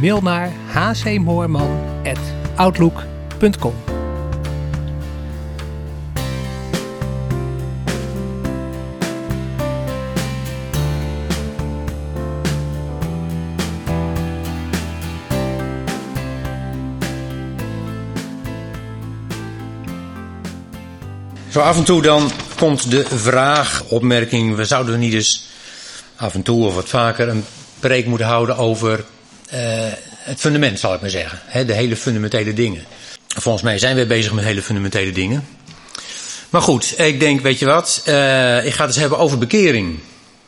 Mail naar hcmoorman.outlook.com Zo af en toe dan komt de vraag, opmerking, we zouden niet eens af en toe of wat vaker een preek moeten houden over het fundament, zal ik maar zeggen. De hele fundamentele dingen. Volgens mij zijn we bezig met hele fundamentele dingen. Maar goed, ik denk, weet je wat, uh, ik ga het eens hebben over bekering.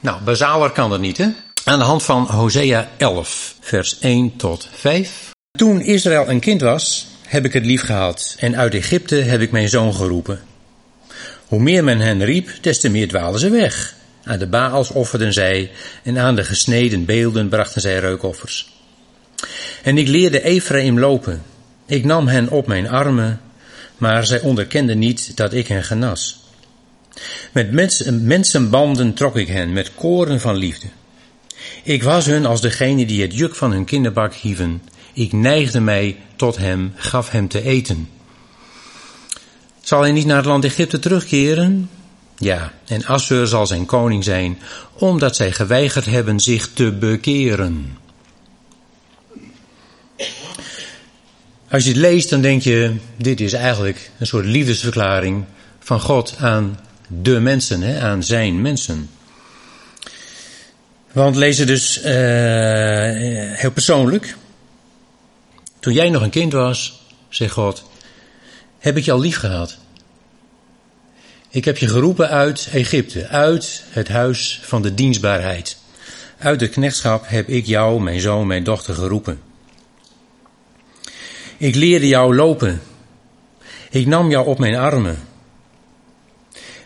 Nou, basaler kan dat niet, hè? Aan de hand van Hosea 11, vers 1 tot 5. Toen Israël een kind was, heb ik het lief gehad, en uit Egypte heb ik mijn zoon geroepen. Hoe meer men hen riep, des te meer dwaalden ze weg. Aan de Baals offerden zij en aan de gesneden beelden brachten zij reukoffers. En ik leerde Ephraim lopen. Ik nam hen op mijn armen, maar zij onderkenden niet dat ik hen genas. Met mensen, mensenbanden trok ik hen, met koren van liefde. Ik was hun als degene die het juk van hun kinderbak hieven. Ik neigde mij tot hem, gaf hem te eten. Zal hij niet naar het land Egypte terugkeren? Ja, en Assur zal zijn koning zijn, omdat zij geweigerd hebben zich te bekeren. Als je het leest, dan denk je, dit is eigenlijk een soort liefdesverklaring van God aan de mensen, hè, aan zijn mensen. Want lees het dus uh, heel persoonlijk. Toen jij nog een kind was, zegt God, heb ik je al lief gehad. Ik heb je geroepen uit Egypte, uit het huis van de dienstbaarheid. Uit de knechtschap heb ik jou, mijn zoon, mijn dochter geroepen. Ik leerde jou lopen. Ik nam jou op mijn armen.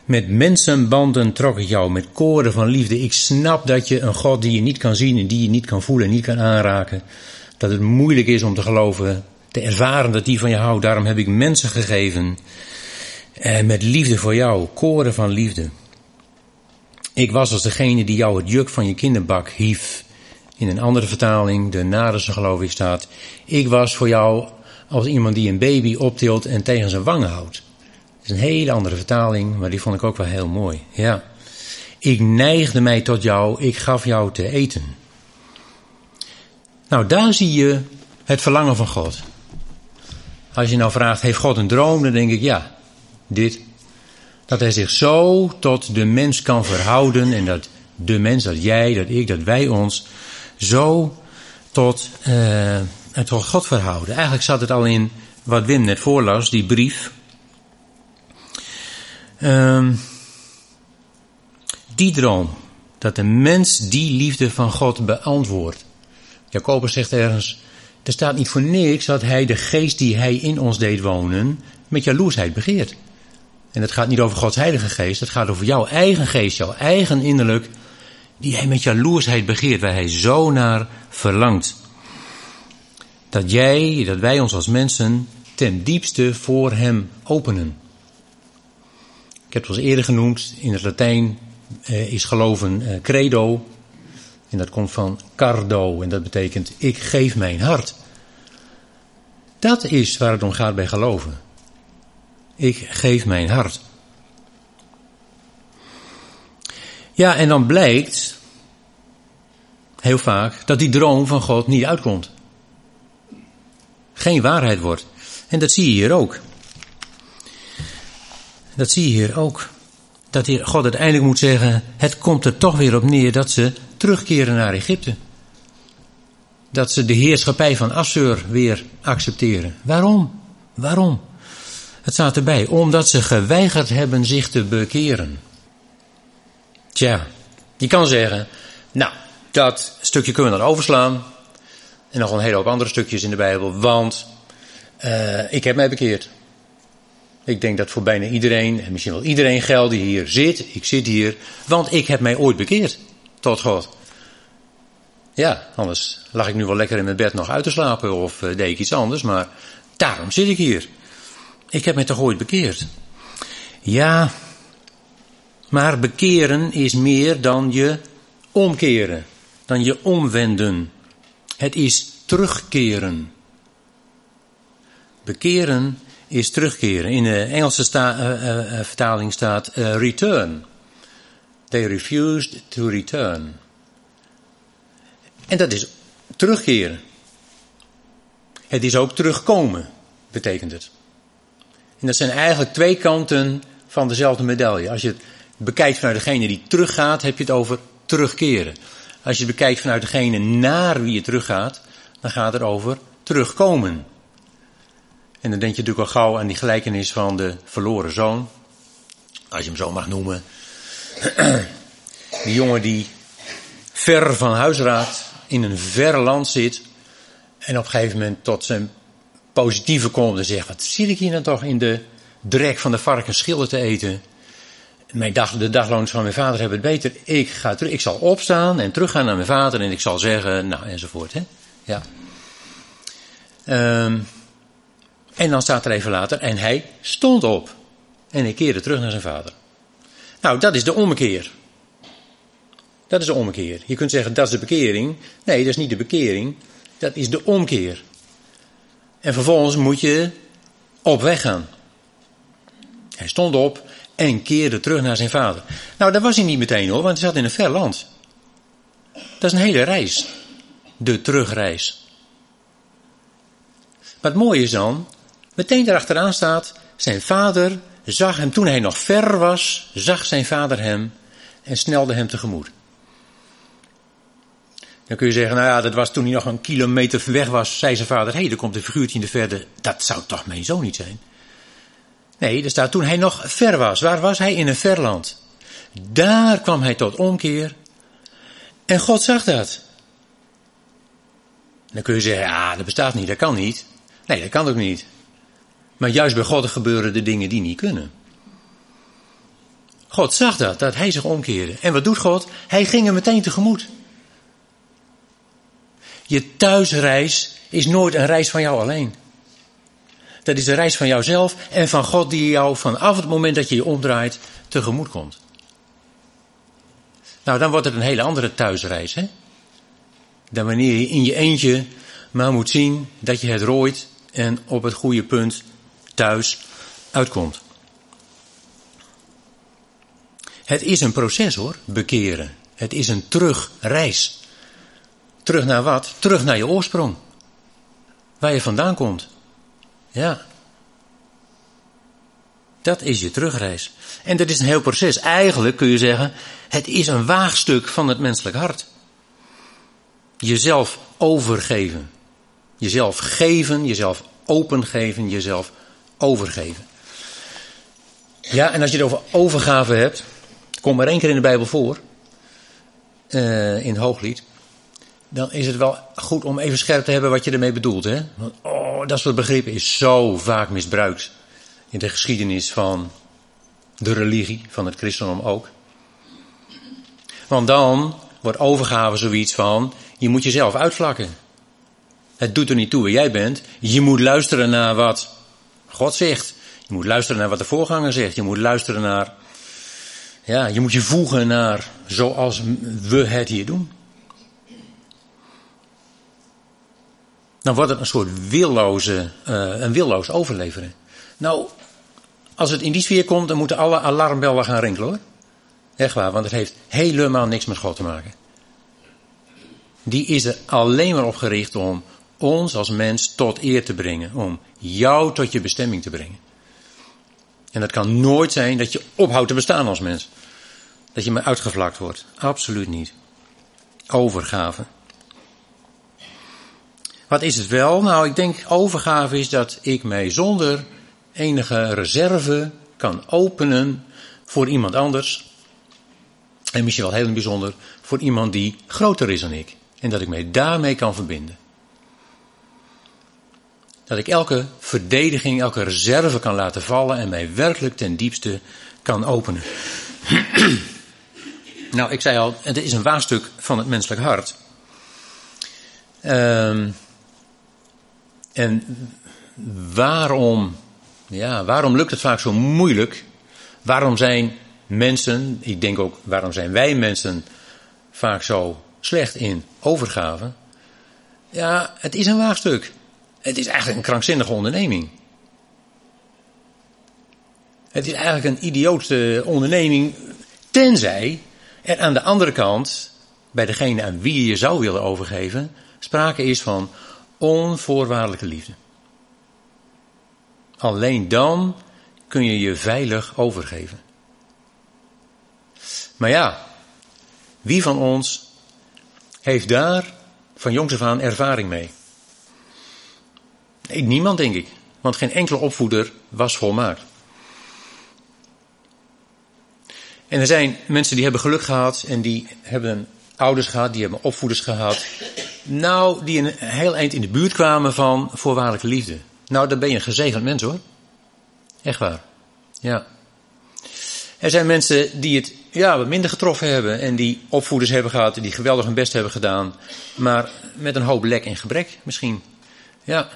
Met mensenbanden trok ik jou, met koren van liefde. Ik snap dat je een God die je niet kan zien en die je niet kan voelen en niet kan aanraken, dat het moeilijk is om te geloven, te ervaren dat die van je houdt. Daarom heb ik mensen gegeven en eh, met liefde voor jou, koren van liefde. Ik was als degene die jou het juk van je kinderbak hief. In een andere vertaling, de Nadense geloof ik staat. Ik was voor jou als iemand die een baby optilt en tegen zijn wangen houdt. Dat is een hele andere vertaling, maar die vond ik ook wel heel mooi. Ja. Ik neigde mij tot jou, ik gaf jou te eten. Nou, daar zie je het verlangen van God. Als je nou vraagt, heeft God een droom? Dan denk ik ja dit. Dat hij zich zo tot de mens kan verhouden en dat de mens, dat jij, dat ik, dat wij ons zo tot, uh, tot God verhouden. Eigenlijk zat het al in wat Wim net voorlas, die brief. Um, die droom, dat de mens die liefde van God beantwoordt. Jacobus zegt ergens, er staat niet voor niks dat hij de geest die hij in ons deed wonen, met jaloersheid begeert. En het gaat niet over Gods heilige geest, het gaat over jouw eigen geest, jouw eigen innerlijk, die hij met jaloersheid begeert, waar hij zo naar verlangt. Dat jij, dat wij ons als mensen ten diepste voor hem openen. Ik heb het al eerder genoemd, in het Latijn eh, is geloven eh, credo. En dat komt van cardo en dat betekent ik geef mijn hart. Dat is waar het om gaat bij geloven. Ik geef mijn hart. Ja, en dan blijkt heel vaak dat die droom van God niet uitkomt. Geen waarheid wordt. En dat zie je hier ook. Dat zie je hier ook. Dat God uiteindelijk moet zeggen: het komt er toch weer op neer dat ze terugkeren naar Egypte. Dat ze de heerschappij van Assur weer accepteren. Waarom? Waarom? Het staat erbij, omdat ze geweigerd hebben zich te bekeren. Tja, je kan zeggen, nou, dat stukje kunnen we dan overslaan. En nog een hele hoop andere stukjes in de Bijbel. Want uh, ik heb mij bekeerd. Ik denk dat voor bijna iedereen, en misschien wel iedereen geldt die hier zit. Ik zit hier, want ik heb mij ooit bekeerd tot God. Ja, anders lag ik nu wel lekker in mijn bed nog uit te slapen of uh, deed ik iets anders, maar daarom zit ik hier. Ik heb mij toch ooit bekeerd. Ja, maar bekeren is meer dan je omkeren, dan je omwenden. Het is terugkeren. Bekeren is terugkeren. In de Engelse sta, uh, uh, vertaling staat return. They refused to return. En dat is terugkeren. Het is ook terugkomen, betekent het. En dat zijn eigenlijk twee kanten van dezelfde medaille. Als je het bekijkt vanuit degene die teruggaat, heb je het over terugkeren. Als je het bekijkt vanuit degene naar wie je teruggaat, dan gaat het over terugkomen. En dan denk je natuurlijk al gauw aan die gelijkenis van de verloren zoon. Als je hem zo mag noemen. Die jongen die ver van huis raakt, in een ver land zit. En op een gegeven moment tot zijn positieve komt en zegt: Wat zit ik hier dan toch in de drek van de varkens schillen te eten? Mijn dag, de dagloons van mijn vader hebben het beter. Ik, ga terug, ik zal opstaan en teruggaan naar mijn vader en ik zal zeggen, nou enzovoort. Hè? Ja. Um, en dan staat er even later, en hij stond op. En hij keerde terug naar zijn vader. Nou, dat is de ommekeer. Dat is de ommekeer. Je kunt zeggen, dat is de bekering. Nee, dat is niet de bekering. Dat is de omkeer. En vervolgens moet je op weg gaan. Hij stond op en keerde terug naar zijn vader. Nou, dat was hij niet meteen hoor, want hij zat in een ver land. Dat is een hele reis. De terugreis. Maar het mooie is dan, meteen erachteraan staat, zijn vader zag hem toen hij nog ver was, zag zijn vader hem en snelde hem tegemoet. Dan kun je zeggen, nou ja, dat was toen hij nog een kilometer weg was, zei zijn vader, hé, hey, er komt een figuurtje in de verte, dat zou toch mijn zoon niet zijn? Nee, er staat toen hij nog ver was. Waar was hij? In een ver land. Daar kwam hij tot omkeer. En God zag dat. Dan kun je zeggen, ja, dat bestaat niet, dat kan niet. Nee, dat kan ook niet. Maar juist bij God gebeuren de dingen die niet kunnen. God zag dat, dat hij zich omkeerde. En wat doet God? Hij ging er meteen tegemoet. Je thuisreis is nooit een reis van jou alleen. Dat is de reis van jouzelf en van God die jou vanaf het moment dat je je omdraait tegemoet komt. Nou, dan wordt het een hele andere thuisreis, hè? Dan wanneer je in je eentje maar moet zien dat je het rooit en op het goede punt thuis uitkomt. Het is een proces hoor, bekeren. Het is een terugreis. Terug naar wat? Terug naar je oorsprong. Waar je vandaan komt. Ja. Dat is je terugreis. En dat is een heel proces. Eigenlijk kun je zeggen, het is een waagstuk van het menselijk hart. Jezelf overgeven. Jezelf geven, jezelf opengeven, jezelf overgeven. Ja, en als je het over overgave hebt, komt maar één keer in de Bijbel voor, uh, in het Hooglied, dan is het wel goed om even scherp te hebben wat je ermee bedoelt. Hè? Want, oh, dat soort begrippen is zo vaak misbruikt in de geschiedenis van de religie, van het christendom ook. Want dan wordt overgave zoiets van, je moet jezelf uitvlakken. Het doet er niet toe wie jij bent. Je moet luisteren naar wat God zegt. Je moet luisteren naar wat de voorganger zegt. Je moet luisteren naar, ja, je moet je voegen naar zoals we het hier doen. Dan wordt het een soort willoze, uh, een willoos overleveren. Nou, als het in die sfeer komt, dan moeten alle alarmbellen gaan rinkelen hoor. Echt waar, want het heeft helemaal niks met God te maken. Die is er alleen maar op gericht om ons als mens tot eer te brengen. Om jou tot je bestemming te brengen. En dat kan nooit zijn dat je ophoudt te bestaan als mens. Dat je maar uitgevlakt wordt. Absoluut niet. Overgave. Wat is het wel? Nou, ik denk overgave is dat ik mij zonder enige reserve kan openen voor iemand anders. En misschien wel heel bijzonder voor iemand die groter is dan ik. En dat ik mij daarmee kan verbinden. Dat ik elke verdediging, elke reserve kan laten vallen en mij werkelijk ten diepste kan openen. nou, ik zei al, het is een waarstuk van het menselijk hart. Um, en waarom, ja, waarom lukt het vaak zo moeilijk? Waarom zijn mensen, ik denk ook waarom zijn wij mensen vaak zo slecht in overgave? Ja, het is een waagstuk. Het is eigenlijk een krankzinnige onderneming. Het is eigenlijk een idiootse onderneming, tenzij er aan de andere kant, bij degene aan wie je je zou willen overgeven, sprake is van onvoorwaardelijke liefde. Alleen dan kun je je veilig overgeven. Maar ja, wie van ons heeft daar van jongs af aan ervaring mee? Niemand denk ik, want geen enkele opvoeder was volmaakt. En er zijn mensen die hebben geluk gehad en die hebben ouders gehad, die hebben opvoeders gehad. Nou, die een heel eind in de buurt kwamen van voorwaardelijke liefde. Nou, dan ben je een gezegend mens hoor. Echt waar. Ja. Er zijn mensen die het ja, wat minder getroffen hebben en die opvoeders hebben gehad, die geweldig hun best hebben gedaan, maar met een hoop lek en gebrek misschien. Ja.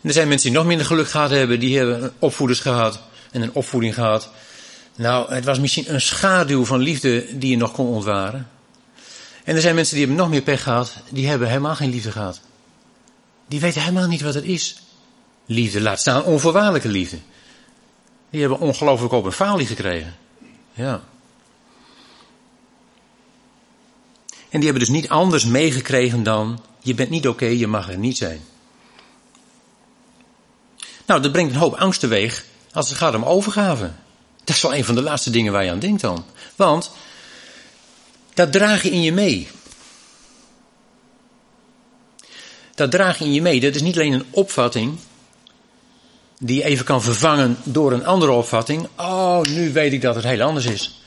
En er zijn mensen die nog minder geluk gehad hebben, die hebben opvoeders gehad en een opvoeding gehad. Nou, het was misschien een schaduw van liefde die je nog kon ontwaren. En er zijn mensen die hebben nog meer pech gehad, die hebben helemaal geen liefde gehad. Die weten helemaal niet wat het is. Liefde, laat staan onvoorwaardelijke liefde. Die hebben ongelooflijk op een falie gekregen. Ja. En die hebben dus niet anders meegekregen dan: je bent niet oké, je mag er niet zijn. Nou, dat brengt een hoop angst teweeg als het gaat om overgave. Dat is wel een van de laatste dingen waar je aan denkt dan. Want dat draag je in je mee. Dat draag je in je mee. Dat is niet alleen een opvatting die je even kan vervangen door een andere opvatting. Oh, nu weet ik dat het heel anders is.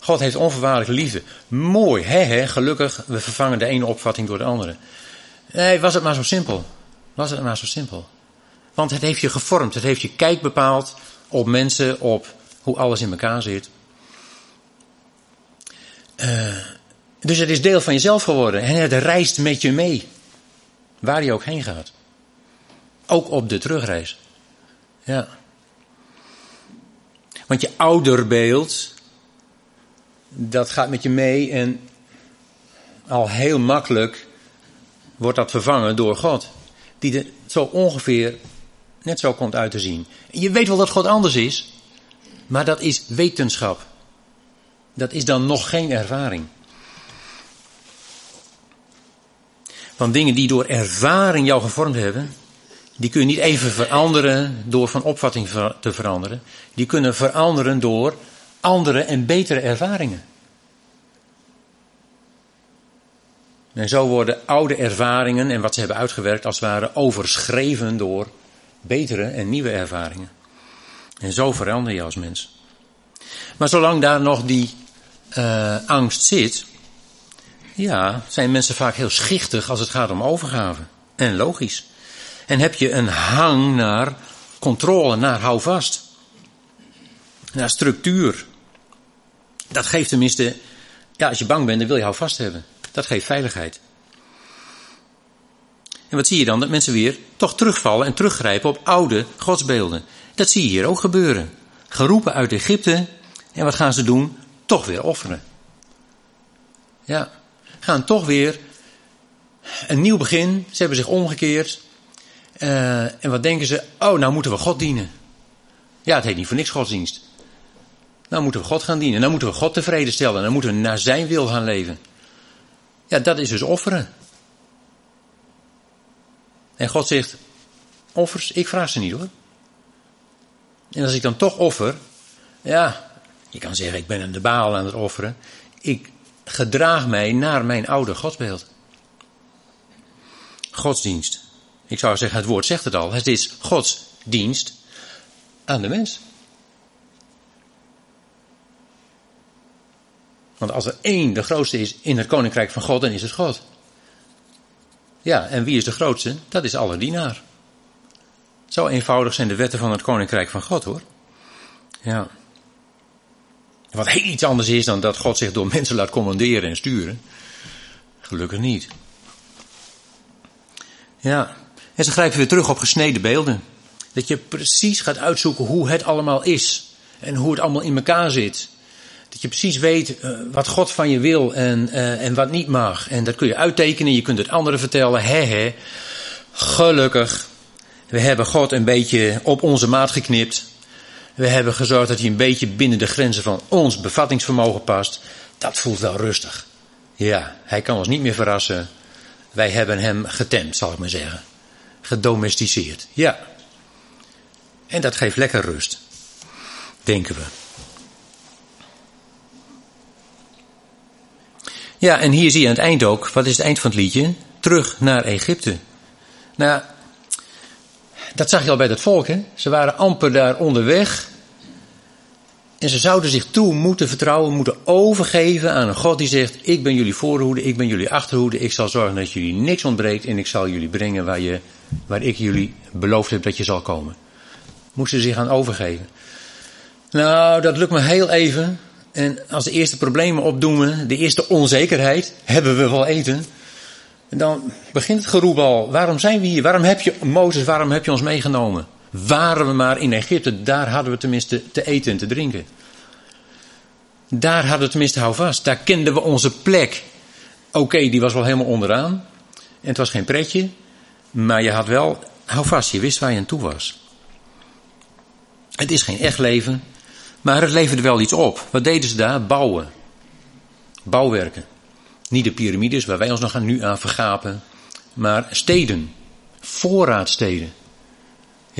God heeft onvoorwaardelijke liefde. Mooi, hè, hè, gelukkig, we vervangen de ene opvatting door de andere. Nee, was het maar zo simpel. Was het maar zo simpel. Want het heeft je gevormd, het heeft je kijk bepaald op mensen, op hoe alles in elkaar zit. Uh, dus het is deel van jezelf geworden en het reist met je mee. Waar je ook heen gaat. Ook op de terugreis. Ja. Want je ouderbeeld, dat gaat met je mee en al heel makkelijk wordt dat vervangen door God. Die er zo ongeveer net zo komt uit te zien. Je weet wel dat God anders is, maar dat is wetenschap. Dat is dan nog geen ervaring. Want dingen die door ervaring jou gevormd hebben, die kun je niet even veranderen door van opvatting te veranderen. Die kunnen veranderen door andere en betere ervaringen. En zo worden oude ervaringen en wat ze hebben uitgewerkt als het ware overschreven door betere en nieuwe ervaringen. En zo verander je als mens. Maar zolang daar nog die uh, angst zit, ja, zijn mensen vaak heel schichtig als het gaat om overgave. En logisch. En heb je een hang naar controle, naar houvast. Naar structuur. Dat geeft tenminste, ja, als je bang bent, dan wil je houvast hebben. Dat geeft veiligheid. En wat zie je dan? Dat mensen weer toch terugvallen en teruggrijpen op oude godsbeelden. Dat zie je hier ook gebeuren. Geroepen uit Egypte. En wat gaan ze doen? Toch weer offeren. Ja, gaan toch weer een nieuw begin. Ze hebben zich omgekeerd. Uh, en wat denken ze? Oh, nou moeten we God dienen. Ja, het heet niet voor niks godsdienst. Nou moeten we God gaan dienen. Nou moeten we God tevreden stellen. Dan moeten we naar zijn wil gaan leven. Ja, dat is dus offeren. En God zegt, offers, ik vraag ze niet hoor. En als ik dan toch offer, ja, je kan zeggen, ik ben een de baal aan het offeren. Ik gedraag mij naar mijn oude godsbeeld. Godsdienst. Ik zou zeggen, het woord zegt het al. Het is Gods dienst aan de mens. Want als er één de grootste is in het koninkrijk van God, dan is het God. Ja, en wie is de grootste? Dat is alle dienaar. Zo eenvoudig zijn de wetten van het koninkrijk van God hoor. Ja. Wat heel iets anders is dan dat God zich door mensen laat commanderen en sturen. Gelukkig niet. Ja. En ze grijpen weer terug op gesneden beelden. Dat je precies gaat uitzoeken hoe het allemaal is. En hoe het allemaal in elkaar zit. Dat je precies weet uh, wat God van je wil en, uh, en wat niet mag. En dat kun je uittekenen, je kunt het anderen vertellen. He, he. Gelukkig. We hebben God een beetje op onze maat geknipt. We hebben gezorgd dat hij een beetje binnen de grenzen van ons bevattingsvermogen past. Dat voelt wel rustig. Ja, hij kan ons niet meer verrassen. Wij hebben hem getemd, zal ik maar zeggen. Gedomesticeerd. Ja. En dat geeft lekker rust. Denken we. Ja, en hier zie je aan het eind ook, wat is het eind van het liedje? Terug naar Egypte. Nou, dat zag je al bij dat volk, hè? Ze waren amper daar onderweg. En ze zouden zich toe moeten vertrouwen, moeten overgeven aan een God die zegt: Ik ben jullie voorhoede, ik ben jullie achterhoede, ik zal zorgen dat jullie niks ontbreekt en ik zal jullie brengen waar, je, waar ik jullie beloofd heb dat je zal komen. Moesten ze zich gaan overgeven. Nou, dat lukt me heel even. En als de eerste problemen opdoemen, de eerste onzekerheid, hebben we wel eten? En dan begint het geroep al. Waarom zijn we hier? Waarom heb je, Mozes, waarom heb je ons meegenomen? Waren we maar in Egypte, daar hadden we tenminste te eten en te drinken. Daar hadden we tenminste houvast. Daar kenden we onze plek. Oké, die was wel helemaal onderaan. En het was geen pretje. Maar je had wel houvast. Je wist waar je aan toe was. Het is geen echt leven. Maar het leverde wel iets op. Wat deden ze daar? Bouwen. Bouwwerken. Niet de piramides waar wij ons nog aan nu aan vergapen. Maar steden. Voorraadsteden.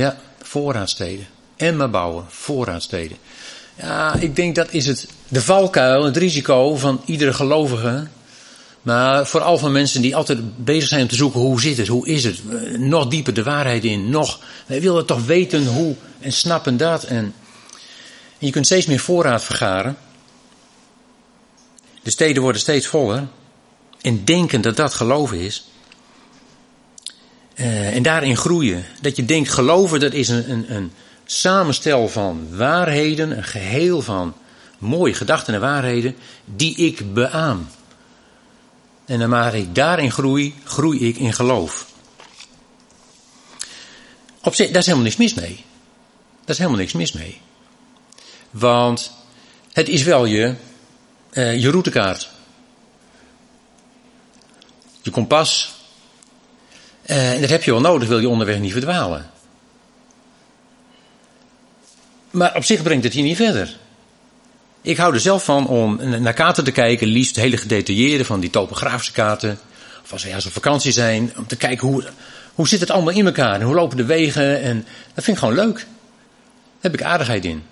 Ja, voorraadsteden. En maar bouwen. Voorraadsteden. Ja, ik denk dat is het, de valkuil, het risico van iedere gelovige. Maar vooral van mensen die altijd bezig zijn om te zoeken hoe zit het, hoe is het. Nog dieper de waarheid in, nog. Wij willen toch weten hoe en snappen dat. En en je kunt steeds meer voorraad vergaren. De steden worden steeds voller. En denken dat dat geloven is. Uh, en daarin groeien. Dat je denkt, geloven dat is een, een, een samenstel van waarheden. Een geheel van mooie gedachten en waarheden. Die ik beaam. En naarmate ik daarin groei, groei ik in geloof. Op zich, daar is helemaal niks mis mee. Daar is helemaal niks mis mee. Want het is wel je, uh, je routekaart. Je kompas. Uh, en dat heb je wel nodig, wil je onderweg niet verdwalen. Maar op zich brengt het je niet verder. Ik hou er zelf van om naar kaarten te kijken, liefst hele gedetailleerde van die topografische kaarten. Of als we ergens op vakantie zijn, om te kijken hoe, hoe zit het allemaal in elkaar en hoe lopen de wegen. En dat vind ik gewoon leuk. Daar heb ik aardigheid in.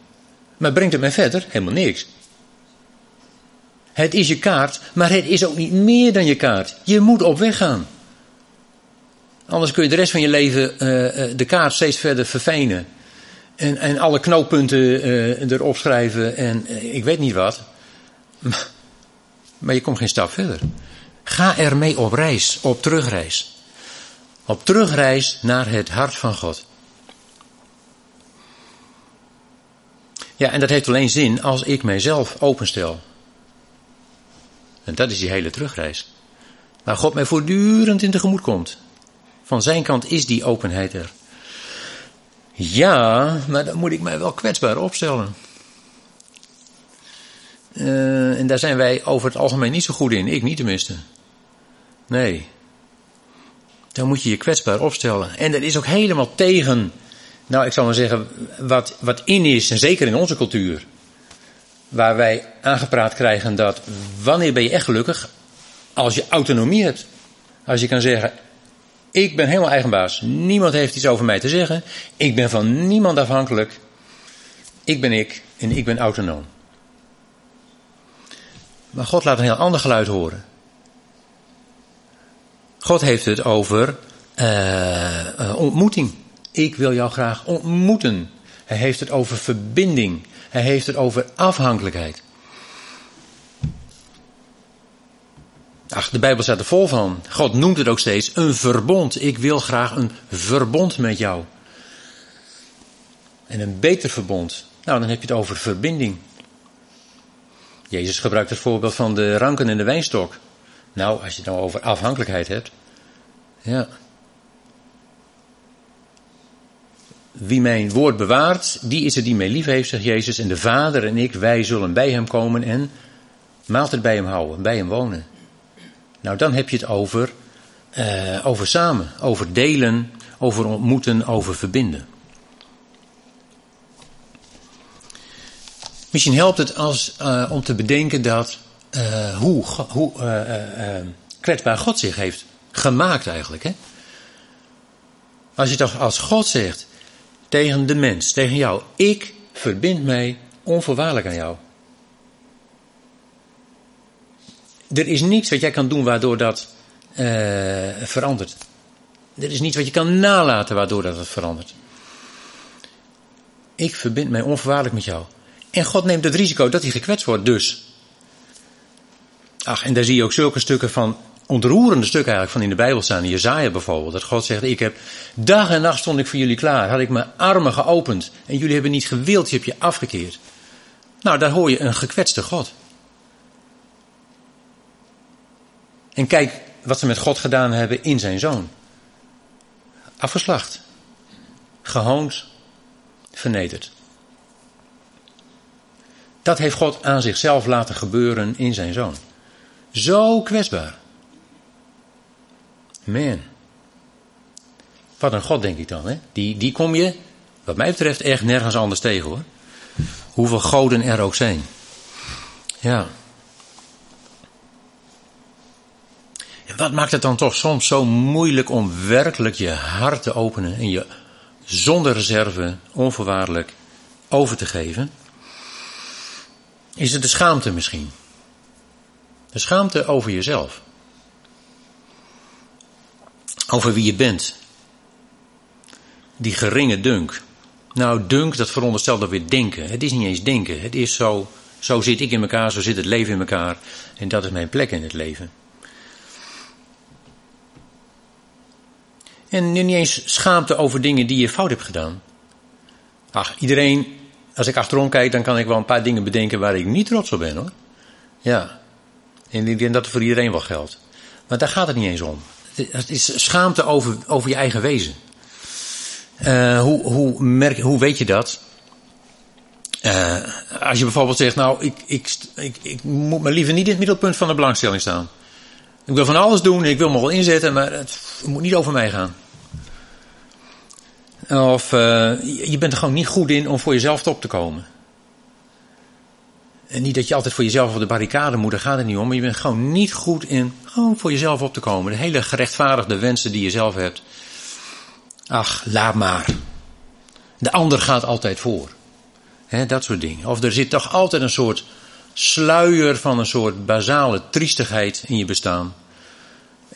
Maar brengt het mij verder? Helemaal niks. Het is je kaart, maar het is ook niet meer dan je kaart. Je moet op weg gaan. Anders kun je de rest van je leven uh, de kaart steeds verder verfijnen. En, en alle knooppunten uh, erop schrijven en ik weet niet wat. Maar, maar je komt geen stap verder. Ga ermee op reis, op terugreis. Op terugreis naar het hart van God. Ja, en dat heeft alleen zin als ik mijzelf openstel. En dat is die hele terugreis. Waar God mij voortdurend in tegemoet komt. Van zijn kant is die openheid er. Ja, maar dan moet ik mij wel kwetsbaar opstellen. Uh, en daar zijn wij over het algemeen niet zo goed in. Ik niet tenminste. Nee. Dan moet je je kwetsbaar opstellen. En dat is ook helemaal tegen nou, ik zal maar zeggen, wat, wat in is, en zeker in onze cultuur, waar wij aangepraat krijgen dat wanneer ben je echt gelukkig? Als je autonomie hebt. Als je kan zeggen, ik ben helemaal eigenbaas. Niemand heeft iets over mij te zeggen. Ik ben van niemand afhankelijk. Ik ben ik en ik ben autonoom. Maar God laat een heel ander geluid horen. God heeft het over uh, uh, ontmoeting. Ik wil jou graag ontmoeten. Hij heeft het over verbinding. Hij heeft het over afhankelijkheid. Ach, de Bijbel staat er vol van. God noemt het ook steeds een verbond. Ik wil graag een verbond met jou. En een beter verbond. Nou, dan heb je het over verbinding. Jezus gebruikt het voorbeeld van de ranken en de wijnstok. Nou, als je het nou over afhankelijkheid hebt. Ja. Wie mijn woord bewaart, die is het die mij lief heeft, zegt Jezus. En de Vader en ik, wij zullen bij hem komen en maaltijd bij hem houden, bij hem wonen. Nou, dan heb je het over, uh, over samen, over delen, over ontmoeten, over verbinden. Misschien helpt het als, uh, om te bedenken dat uh, hoe, hoe kwetsbaar God zich heeft gemaakt eigenlijk. Hè? Als je toch als God zegt tegen de mens, tegen jou, ik verbind mij onvoorwaardelijk aan jou. Er is niets wat jij kan doen waardoor dat uh, verandert. Er is niets wat je kan nalaten waardoor dat het verandert. Ik verbind mij onvoorwaardelijk met jou. En God neemt het risico dat hij gekwetst wordt, dus. Ach, en daar zie je ook zulke stukken van, ontroerende stukken eigenlijk van in de Bijbel staan. In Jezaja bijvoorbeeld. Dat God zegt, ik heb, dag en nacht stond ik voor jullie klaar. Had ik mijn armen geopend. En jullie hebben niet gewild, je hebt je afgekeerd. Nou, daar hoor je een gekwetste God. En kijk wat ze met God gedaan hebben in zijn zoon. Afgeslacht. Gehoond. Vernederd. Dat heeft God aan zichzelf laten gebeuren in zijn zoon. Zo kwetsbaar. Man. Wat een God denk ik dan. Hè? Die, die kom je, wat mij betreft, echt nergens anders tegen hoor. Hoeveel goden er ook zijn. Ja. En wat maakt het dan toch soms zo moeilijk om werkelijk je hart te openen en je zonder reserve onvoorwaardelijk over te geven? Is het de schaamte misschien? De schaamte over jezelf. Over wie je bent. Die geringe dunk. Nou, dunk, dat veronderstelt dat weer denken. Het is niet eens denken. Het is zo, zo zit ik in elkaar, zo zit het leven in elkaar. En dat is mijn plek in het leven. En nu niet eens schaamte over dingen die je fout hebt gedaan. Ach, iedereen, als ik achterom kijk, dan kan ik wel een paar dingen bedenken waar ik niet trots op ben hoor. Ja. En ik denk dat het voor iedereen wel geldt. Maar daar gaat het niet eens om. Het is schaamte over, over je eigen wezen. Uh, hoe, hoe, merk, hoe weet je dat? Uh, als je bijvoorbeeld zegt, nou, ik, ik, ik, ik moet me liever niet in het middelpunt van de belangstelling staan. Ik wil van alles doen, ik wil me wel inzetten, maar het moet niet over mij gaan. Of uh, je bent er gewoon niet goed in om voor jezelf op te komen. En niet dat je altijd voor jezelf op de barricade moet, daar gaat het niet om. Maar je bent gewoon niet goed in gewoon voor jezelf op te komen. De hele gerechtvaardigde wensen die je zelf hebt. Ach, laat maar. De ander gaat altijd voor. Dat soort dingen. Of er zit toch altijd een soort sluier van een soort basale triestigheid in je bestaan.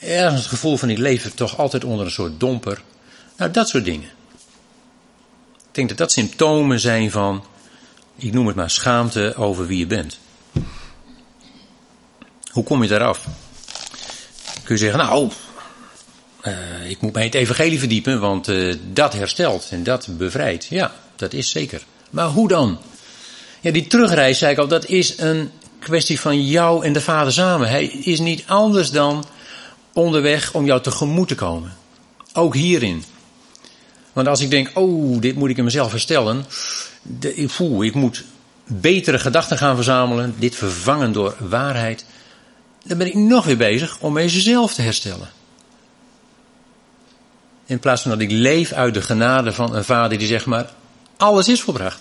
Ergens het gevoel van ik leef toch altijd onder een soort domper. Nou, dat soort dingen. Ik denk dat dat symptomen zijn van ik noem het maar schaamte over wie je bent. Hoe kom je daaraf? Kun je zeggen, nou, uh, ik moet mij het evangelie verdiepen, want uh, dat herstelt en dat bevrijdt. Ja, dat is zeker. Maar hoe dan? Ja, die terugreis, zei ik al, dat is een kwestie van jou en de Vader samen. Hij is niet anders dan onderweg om jou tegemoet te komen. Ook hierin. Want als ik denk, oh, dit moet ik in mezelf herstellen, de, ik voel, ik moet betere gedachten gaan verzamelen, dit vervangen door waarheid. Dan ben ik nog weer bezig om mezelf te herstellen. In plaats van dat ik leef uit de genade van een vader die zegt maar, alles is volbracht.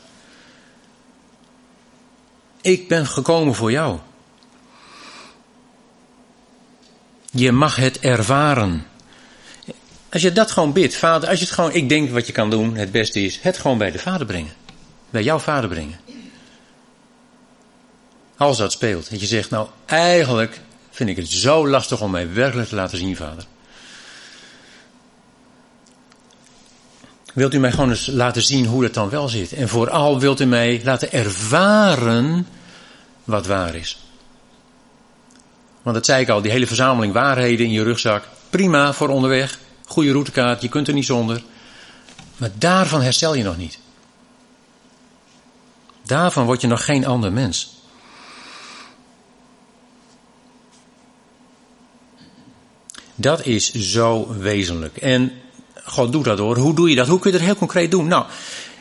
Ik ben gekomen voor jou. Je mag het ervaren. Als je dat gewoon bidt, vader, als je het gewoon, ik denk wat je kan doen, het beste is, het gewoon bij de vader brengen bij jouw vader brengen. Als dat speelt. Dat je zegt, nou eigenlijk vind ik het zo lastig om mij werkelijk te laten zien, vader. Wilt u mij gewoon eens laten zien hoe het dan wel zit? En vooral wilt u mij laten ervaren wat waar is. Want dat zei ik al, die hele verzameling waarheden in je rugzak. Prima voor onderweg. Goede routekaart, je kunt er niet zonder. Maar daarvan herstel je nog niet. Daarvan word je nog geen ander mens. Dat is zo wezenlijk. En God doet dat hoor. Hoe doe je dat? Hoe kun je dat heel concreet doen? Nou,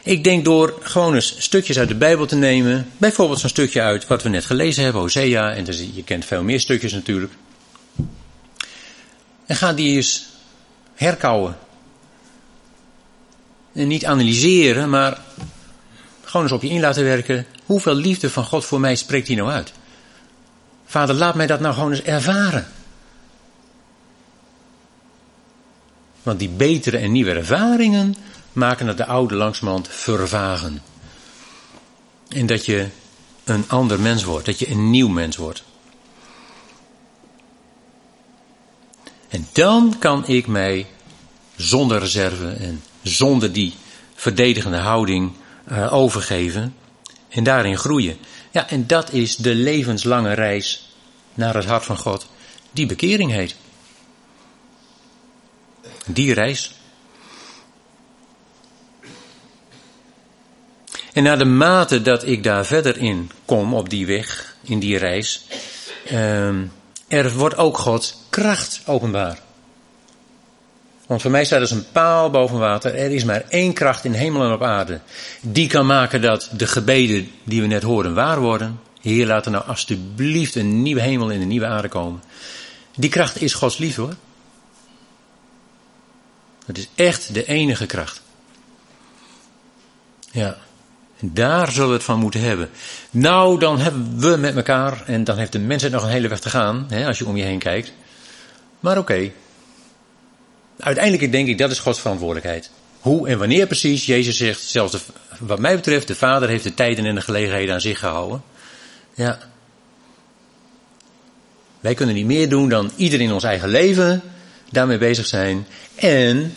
ik denk door gewoon eens stukjes uit de Bijbel te nemen. Bijvoorbeeld zo'n stukje uit wat we net gelezen hebben, Hosea. En dus, je kent veel meer stukjes natuurlijk. En ga die eens herkouwen. En niet analyseren, maar gewoon eens op je in laten werken. Hoeveel liefde van God voor mij spreekt hij nou uit? Vader, laat mij dat nou gewoon eens ervaren. Want die betere en nieuwe ervaringen maken dat de oude langzamerhand vervagen. En dat je een ander mens wordt, dat je een nieuw mens wordt. En dan kan ik mij zonder reserve en zonder die verdedigende houding uh, overgeven en daarin groeien. Ja, en dat is de levenslange reis naar het hart van God, die bekering heet. Die reis. En naar de mate dat ik daar verder in kom op die weg, in die reis, uh, er wordt ook Gods kracht openbaar. Want voor mij staat als een paal boven water. Er is maar één kracht in hemel en op aarde. Die kan maken dat de gebeden die we net hoorden waar worden. Heer, laat er nou alstublieft een nieuwe hemel en een nieuwe aarde komen. Die kracht is Gods liefde hoor. Het is echt de enige kracht. Ja. En daar zullen we het van moeten hebben. Nou, dan hebben we met elkaar, en dan heeft de mensheid nog een hele weg te gaan, hè, als je om je heen kijkt. Maar oké. Uiteindelijk denk ik, dat is Gods verantwoordelijkheid. Hoe en wanneer precies, Jezus zegt, zelfs wat mij betreft, de Vader heeft de tijden en de gelegenheden aan zich gehouden. Ja. Wij kunnen niet meer doen dan ieder in ons eigen leven daarmee bezig zijn. En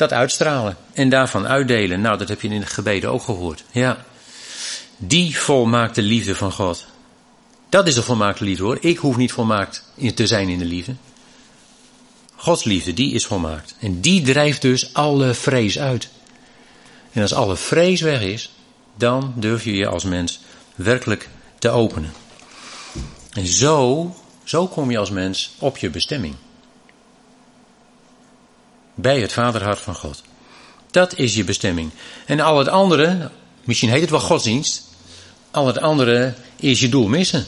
dat uitstralen. En daarvan uitdelen. Nou, dat heb je in de gebeden ook gehoord. Ja. Die volmaakte liefde van God. Dat is de volmaakte liefde hoor. Ik hoef niet volmaakt te zijn in de liefde. Gods liefde, die is volmaakt. En die drijft dus alle vrees uit. En als alle vrees weg is, dan durf je je als mens werkelijk te openen. En zo, zo kom je als mens op je bestemming bij het vaderhart van God. Dat is je bestemming. En al het andere, misschien heet het wel godsdienst, al het andere is je doel missen.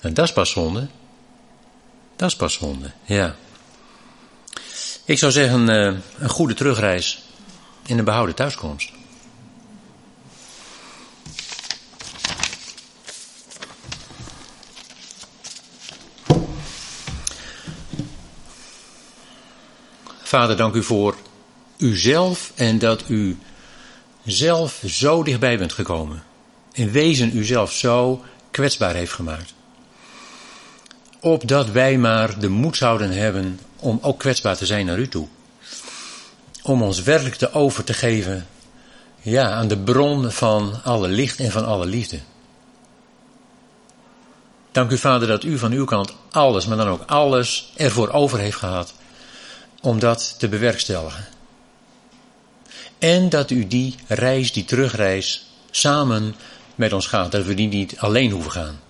En dat is pas zonde. Dat is pas zonde, ja. Ik zou zeggen, eh, een goede terugreis in een behouden thuiskomst. Vader, dank u voor uzelf en dat u zelf zo dichtbij bent gekomen. In wezen uzelf zo kwetsbaar heeft gemaakt. Opdat wij maar de moed zouden hebben om ook kwetsbaar te zijn naar u toe. Om ons werkelijk te over te geven ja, aan de bron van alle licht en van alle liefde. Dank u Vader dat u van uw kant alles, maar dan ook alles ervoor over heeft gehad om dat te bewerkstelligen. En dat u die reis, die terugreis, samen met ons gaat. Dat we die niet alleen hoeven gaan.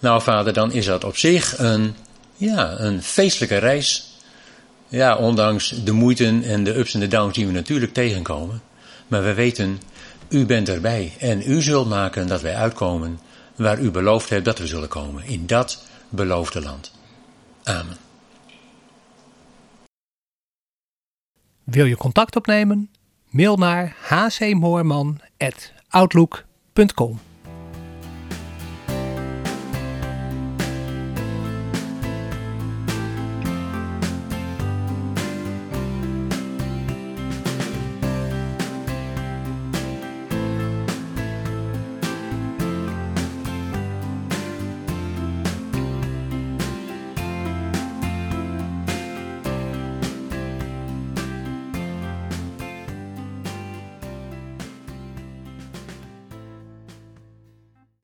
Nou, vader, dan is dat op zich een, ja, een feestelijke reis. Ja, ondanks de moeite en de ups en de downs die we natuurlijk tegenkomen. Maar we weten, u bent erbij. En u zult maken dat wij uitkomen waar u beloofd hebt dat we zullen komen. In dat beloofde land. Amen. Wil je contact opnemen? Mail naar hcmoorman.outlook.com